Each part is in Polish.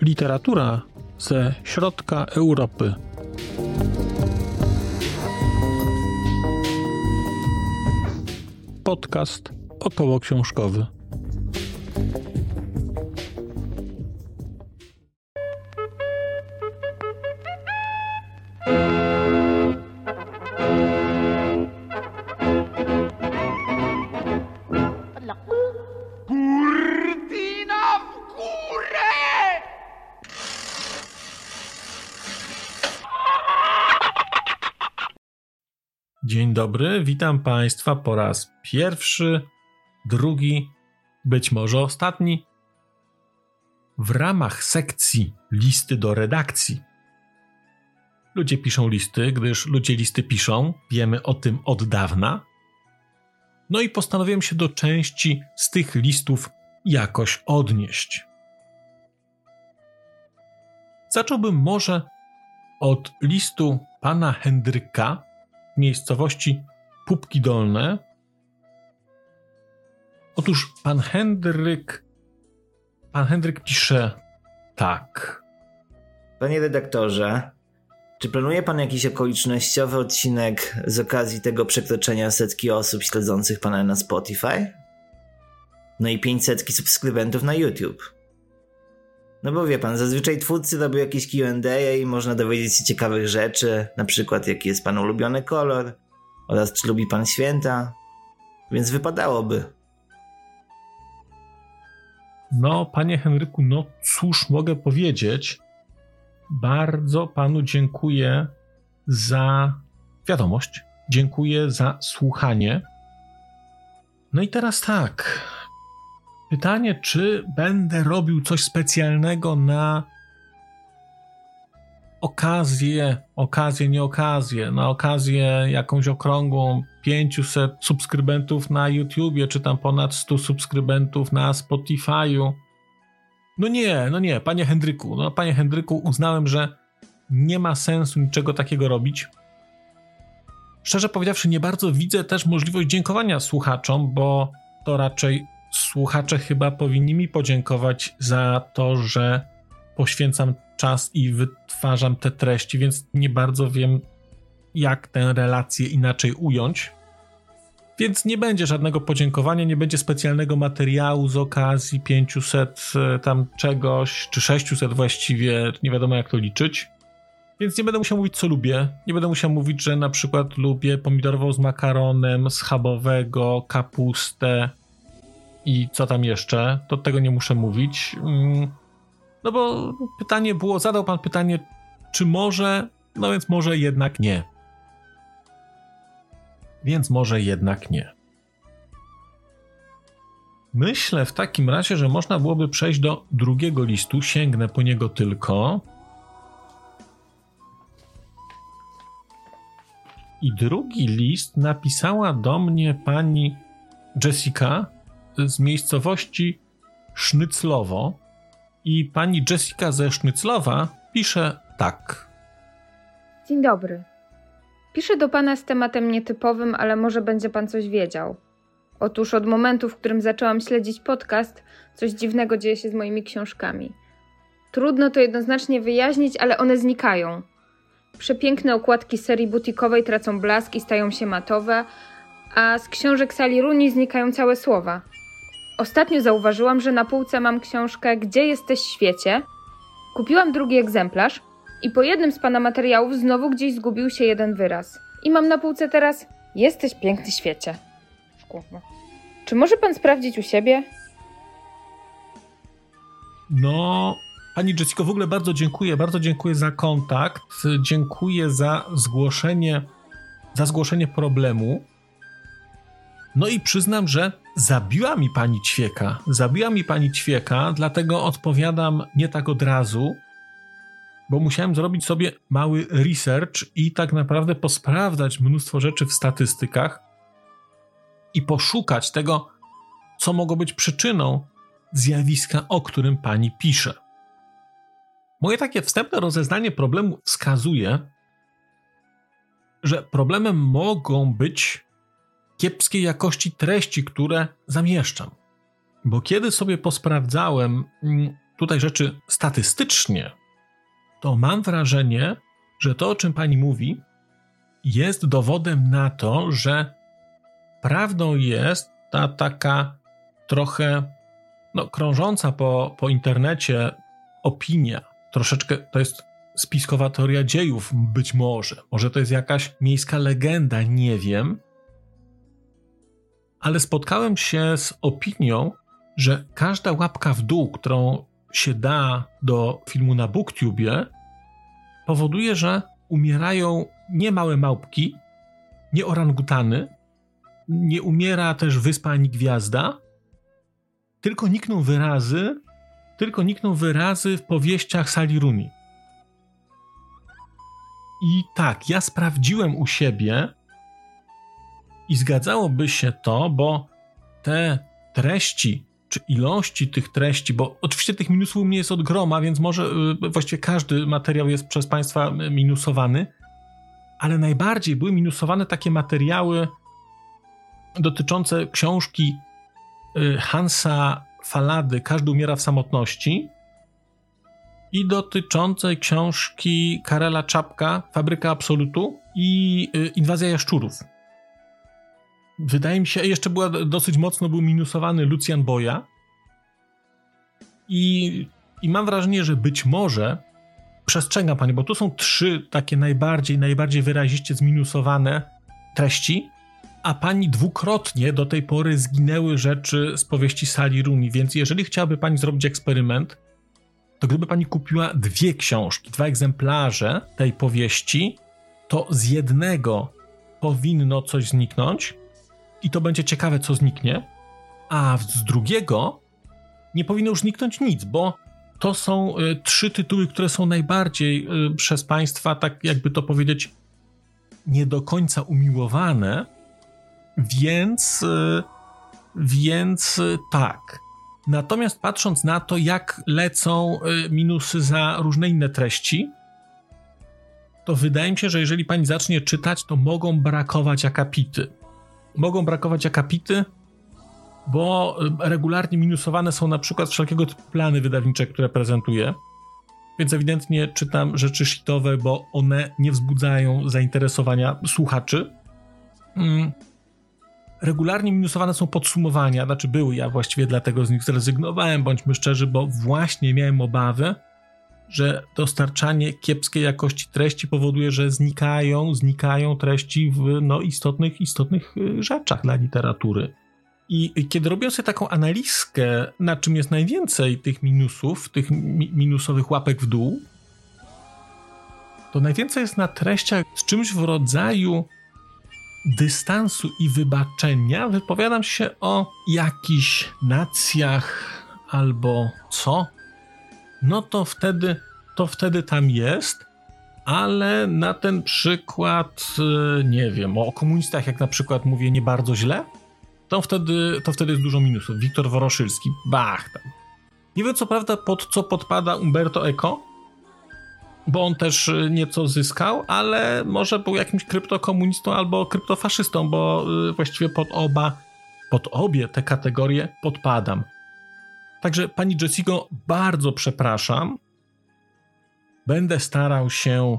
Literatura ze środka Europy. Podcast około książkowy. Dobry, witam Państwa po raz pierwszy, drugi, być może ostatni, w ramach sekcji listy do redakcji. Ludzie piszą listy, gdyż ludzie listy piszą, wiemy o tym od dawna. No i postanowiłem się do części z tych listów jakoś odnieść. Zacząłbym może od listu pana Hendryka, miejscowości Pupki Dolne. Otóż pan Hendryk. Pan Hendryk pisze tak. Panie redaktorze, czy planuje pan jakiś okolicznościowy odcinek z okazji tego przekroczenia setki osób śledzących pana na Spotify? No i 500 subskrybentów na YouTube. No bo wie pan, zazwyczaj twórcy robią jakieś Q&A i można dowiedzieć się ciekawych rzeczy, na przykład jaki jest pan ulubiony kolor oraz czy lubi pan święta, więc wypadałoby. No, panie Henryku, no cóż mogę powiedzieć? Bardzo panu dziękuję za wiadomość. Dziękuję za słuchanie. No i teraz tak. Pytanie, czy będę robił coś specjalnego na okazję, okazję, nie okazję, na okazję jakąś okrągłą 500 subskrybentów na YouTubie, czy tam ponad 100 subskrybentów na Spotify'u. No nie, no nie, panie Hendryku, no panie Hendryku, uznałem, że nie ma sensu niczego takiego robić. Szczerze powiedziawszy, nie bardzo widzę też możliwość dziękowania słuchaczom, bo to raczej słuchacze chyba powinni mi podziękować za to, że poświęcam czas i wytwarzam te treści, więc nie bardzo wiem, jak tę relację inaczej ująć. Więc nie będzie żadnego podziękowania, nie będzie specjalnego materiału z okazji 500 e, tam czegoś, czy 600 właściwie, nie wiadomo jak to liczyć. Więc nie będę musiał mówić, co lubię. Nie będę musiał mówić, że na przykład lubię pomidorową z makaronem, schabowego, kapustę, i co tam jeszcze, to tego nie muszę mówić. Mm, no bo pytanie było, zadał pan pytanie, czy może, no więc może jednak nie. Więc może jednak nie. Myślę w takim razie, że można byłoby przejść do drugiego listu. Sięgnę po niego tylko. I drugi list napisała do mnie pani Jessica z miejscowości Sznyclowo i pani Jessica ze Sznyclowa pisze tak. Dzień dobry. Piszę do pana z tematem nietypowym, ale może będzie pan coś wiedział. Otóż od momentu, w którym zaczęłam śledzić podcast, coś dziwnego dzieje się z moimi książkami. Trudno to jednoznacznie wyjaśnić, ale one znikają. Przepiękne okładki serii butikowej tracą blask i stają się matowe, a z książek sali Runi znikają całe słowa. Ostatnio zauważyłam, że na półce mam książkę Gdzie jesteś świecie? Kupiłam drugi egzemplarz i po jednym z pana materiałów znowu gdzieś zgubił się jeden wyraz. I mam na półce teraz Jesteś piękny świecie. Kurwa. Czy może pan sprawdzić u siebie? No, pani Jessico, w ogóle bardzo dziękuję, bardzo dziękuję za kontakt, dziękuję za zgłoszenie, za zgłoszenie problemu. No i przyznam, że zabiła mi pani ćwieka. Zabiła mi pani ćwieka, dlatego odpowiadam nie tak od razu, bo musiałem zrobić sobie mały research i tak naprawdę posprawdzać mnóstwo rzeczy w statystykach i poszukać tego, co mogło być przyczyną zjawiska, o którym pani pisze. Moje takie wstępne rozeznanie problemu wskazuje, że problemem mogą być kiepskiej jakości treści, które zamieszczam. Bo kiedy sobie posprawdzałem mm, tutaj rzeczy statystycznie, to mam wrażenie, że to, o czym pani mówi, jest dowodem na to, że prawdą jest ta taka trochę no, krążąca po, po internecie opinia. Troszeczkę to jest spiskowa teoria dziejów, być może. Może to jest jakaś miejska legenda, nie wiem. Ale spotkałem się z opinią, że każda łapka w dół, którą się da do filmu na BookTubie, powoduje, że umierają nie małe małpki, nie orangutany, nie umiera też wyspa ani gwiazda, tylko nikną wyrazy, tylko nikną wyrazy w powieściach Sali Rooney. I tak, ja sprawdziłem u siebie i zgadzałoby się to, bo te treści, czy ilości tych treści, bo oczywiście tych minusów u mnie jest od groma, więc może y, właściwie każdy materiał jest przez Państwa minusowany, ale najbardziej były minusowane takie materiały dotyczące książki y, Hansa Falady Każdy umiera w samotności i dotyczącej książki Karela Czapka Fabryka Absolutu i y, Inwazja Jaszczurów. Wydaje mi się, jeszcze była dosyć mocno był minusowany Lucjan Boja. I, I mam wrażenie, że być może przestrzega pani, bo tu są trzy takie najbardziej, najbardziej wyraziście zminusowane treści, a pani dwukrotnie do tej pory zginęły rzeczy z powieści Sali Runi, więc jeżeli chciałaby pani zrobić eksperyment, to gdyby pani kupiła dwie książki, dwa egzemplarze tej powieści, to z jednego powinno coś zniknąć i to będzie ciekawe, co zniknie, a z drugiego nie powinno już zniknąć nic, bo to są y, trzy tytuły, które są najbardziej y, przez Państwa, tak jakby to powiedzieć, nie do końca umiłowane, więc, y, więc y, tak. Natomiast patrząc na to, jak lecą y, minusy za różne inne treści, to wydaje mi się, że jeżeli pani zacznie czytać, to mogą brakować akapity. Mogą brakować akapity, bo regularnie minusowane są na przykład wszelkiego typu plany wydawnicze, które prezentuję. Więc ewidentnie czytam rzeczy shitowe, bo one nie wzbudzają zainteresowania słuchaczy. Mm regularnie minusowane są podsumowania, znaczy były, ja właściwie dlatego z nich zrezygnowałem, bądźmy szczerzy, bo właśnie miałem obawy, że dostarczanie kiepskiej jakości treści powoduje, że znikają, znikają treści w no, istotnych, istotnych y, rzeczach dla literatury. I kiedy robią sobie taką analizkę, na czym jest najwięcej tych minusów, tych mi minusowych łapek w dół, to najwięcej jest na treściach z czymś w rodzaju dystansu i wybaczenia wypowiadam się o jakichś nacjach albo co, no to wtedy, to wtedy tam jest, ale na ten przykład, y, nie wiem, o komunistach, jak na przykład mówię nie bardzo źle, to wtedy, to wtedy jest dużo minusów. Wiktor Woroszylski, bach tam. Nie wiem co prawda pod co podpada Umberto Eco, bo on też y, nieco zyskał, ale może był jakimś kryptokomunistą albo kryptofaszystą, bo y, właściwie pod oba, pod obie te kategorie podpadam. Także pani Jessico, bardzo przepraszam. Będę starał się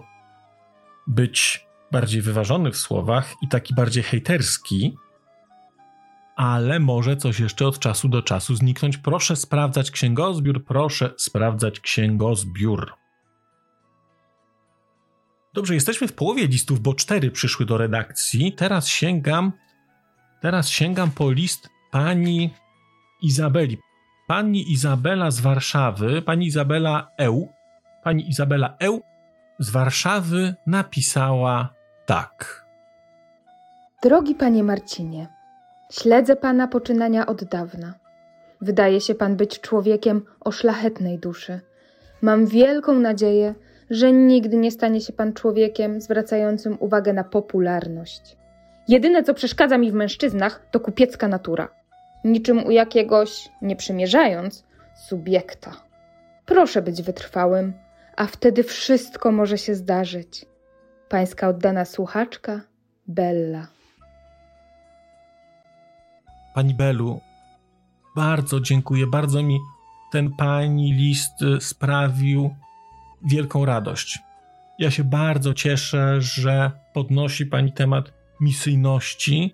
być bardziej wyważony w słowach i taki bardziej hejterski, ale może coś jeszcze od czasu do czasu zniknąć. Proszę sprawdzać księgozbiór, proszę sprawdzać księgozbiór. Dobrze, jesteśmy w połowie listów, bo cztery przyszły do redakcji. Teraz sięgam, teraz sięgam po list pani Izabeli. Pani Izabela z Warszawy, pani Izabela Eł, pani Izabela Eł z Warszawy napisała tak. Drogi panie Marcinie, śledzę pana poczynania od dawna. Wydaje się pan być człowiekiem o szlachetnej duszy. Mam wielką nadzieję, że nigdy nie stanie się pan człowiekiem zwracającym uwagę na popularność. Jedyne, co przeszkadza mi w mężczyznach, to kupiecka natura. Niczym u jakiegoś, nie przymierzając, subiekta. Proszę być wytrwałym, a wtedy wszystko może się zdarzyć. Pańska oddana słuchaczka Bella. Pani Belu, bardzo dziękuję, bardzo mi ten pani list y, sprawił wielką radość. Ja się bardzo cieszę, że podnosi pani temat misyjności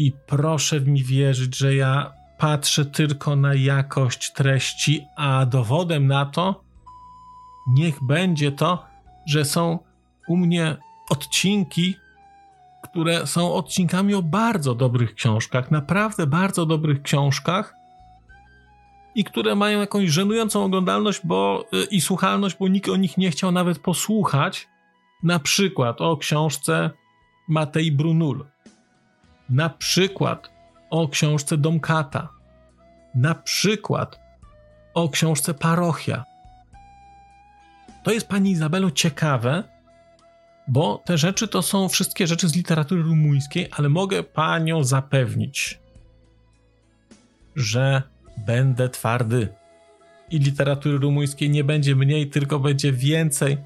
i proszę mi wierzyć, że ja patrzę tylko na jakość treści, a dowodem na to niech będzie to, że są u mnie odcinki, które są odcinkami o bardzo dobrych książkach, naprawdę bardzo dobrych książkach i które mają jakąś żenującą oglądalność bo, y, i słuchalność, bo nikt o nich nie chciał nawet posłuchać. Na przykład o książce Matei Brunul. Na przykład o książce Domkata. Na przykład o książce Parochia. To jest pani Izabelo ciekawe, bo te rzeczy to są wszystkie rzeczy z literatury rumuńskiej, ale mogę panią zapewnić, że będę twardy. I literatury rumuńskiej nie będzie mniej, tylko będzie więcej,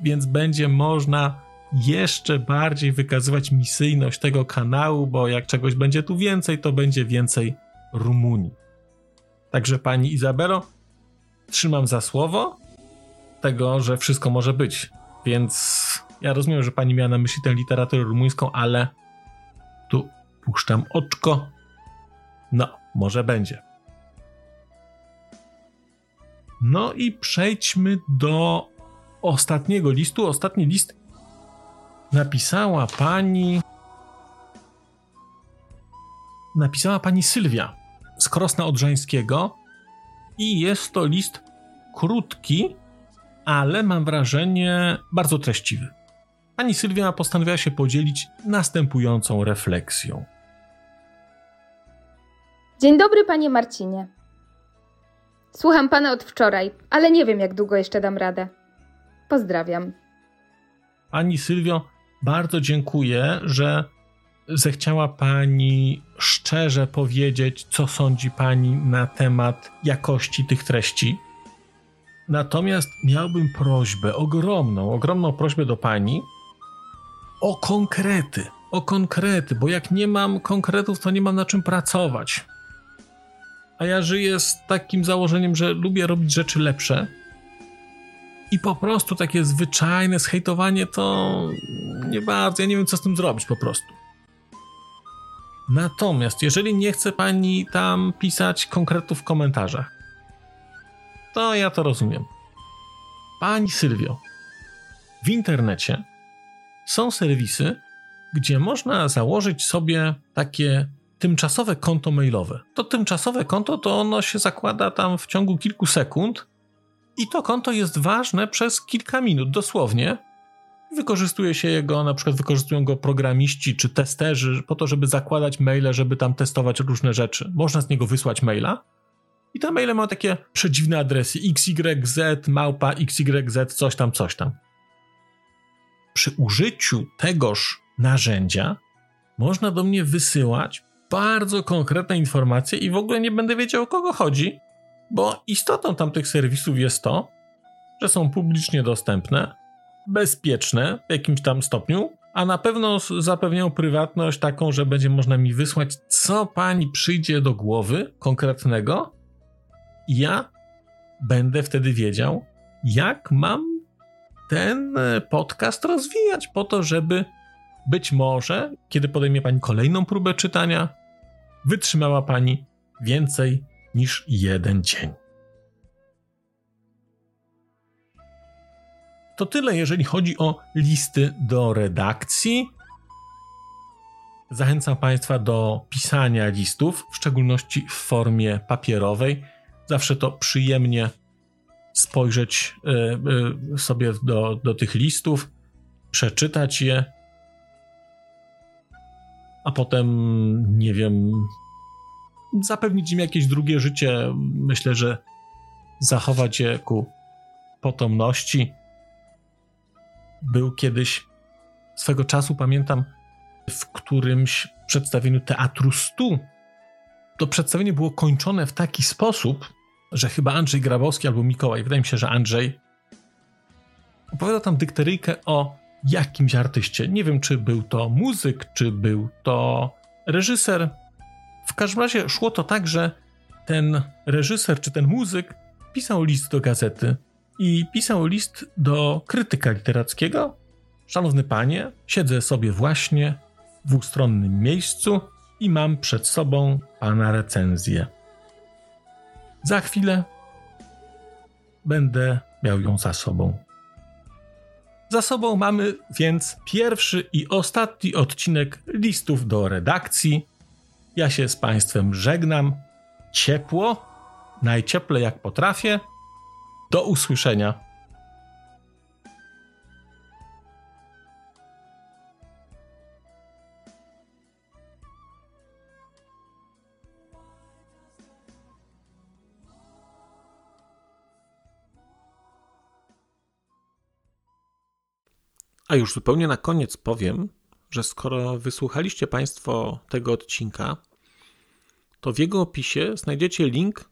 więc będzie można jeszcze bardziej wykazywać misyjność tego kanału, bo jak czegoś będzie tu więcej, to będzie więcej Rumunii. Także pani Izabelo, trzymam za słowo tego, że wszystko może być. Więc ja rozumiem, że pani miała na myśli tę literaturę rumuńską, ale tu puszczam oczko. No, może będzie. No i przejdźmy do ostatniego listu. Ostatni list napisała pani. Napisała pani Sylwia z Krosna Odrzańskiego. I jest to list krótki, ale mam wrażenie bardzo treściwy. Pani Sylwia postanowiła się podzielić następującą refleksją. Dzień dobry, panie Marcinie. Słucham pana od wczoraj, ale nie wiem, jak długo jeszcze dam radę. Pozdrawiam. Pani Sylwio, bardzo dziękuję, że zechciała pani szczerze powiedzieć, co sądzi pani na temat jakości tych treści. Natomiast miałbym prośbę, ogromną, ogromną prośbę do pani o konkrety. O konkrety, bo jak nie mam konkretów, to nie mam na czym pracować a ja żyję z takim założeniem, że lubię robić rzeczy lepsze. I po prostu takie zwyczajne zhejtowanie to nie bardzo, ja nie wiem co z tym zrobić po prostu. Natomiast jeżeli nie chce pani tam pisać konkretów w komentarzach, to ja to rozumiem. Pani Sylwio, w internecie są serwisy, gdzie można założyć sobie takie tymczasowe konto mailowe. To tymczasowe konto to ono się zakłada tam w ciągu kilku sekund i to konto jest ważne przez kilka minut, dosłownie. Wykorzystuje się jego, na przykład wykorzystują go programiści czy testerzy po to, żeby zakładać maile, żeby tam testować różne rzeczy. Można z niego wysłać maila. I te maile mają takie przedziwne adresy xyz, małpa, xyz, coś tam, coś tam. Przy użyciu tegoż narzędzia można do mnie wysyłać bardzo konkretne informacje i w ogóle nie będę wiedział o kogo chodzi, bo istotą tamtych serwisów jest to, że są publicznie dostępne, bezpieczne w jakimś tam stopniu, a na pewno zapewniają prywatność taką, że będzie można mi wysłać, co pani przyjdzie do głowy konkretnego. Ja będę wtedy wiedział, jak mam ten e, podcast rozwijać, po to, żeby być może, kiedy podejmie pani kolejną próbę czytania, wytrzymała pani więcej niż jeden dzień. To tyle, jeżeli chodzi o listy do redakcji. Zachęcam Państwa do pisania listów, w szczególności w formie papierowej. Zawsze to przyjemnie spojrzeć y, y, sobie do, do tych listów, przeczytać je a potem, nie wiem, zapewnić im jakieś drugie życie. Myślę, że zachować je ku potomności. Był kiedyś swego czasu, pamiętam, w którymś przedstawieniu Teatru Stu. To przedstawienie było kończone w taki sposób, że chyba Andrzej Grabowski albo Mikołaj, wydaje mi się, że Andrzej, opowiadał tam dykteryjkę o jakimś artyście. Nie wiem, czy był to muzyk, czy był to reżyser. W każdym razie szło to tak, że ten reżyser czy ten muzyk pisał list do gazety i pisał list do krytyka literackiego. Szanowny panie, siedzę sobie właśnie w dwustronnym miejscu i mam przed sobą pana recenzję. Za chwilę będę miał ją za sobą. Za sobą mamy więc pierwszy i ostatni odcinek listów do redakcji. Ja się z Państwem żegnam. Ciepło, najcieplej jak potrafię. Do usłyszenia. A już zupełnie na koniec powiem, że skoro wysłuchaliście Państwo tego odcinka, to w jego opisie znajdziecie link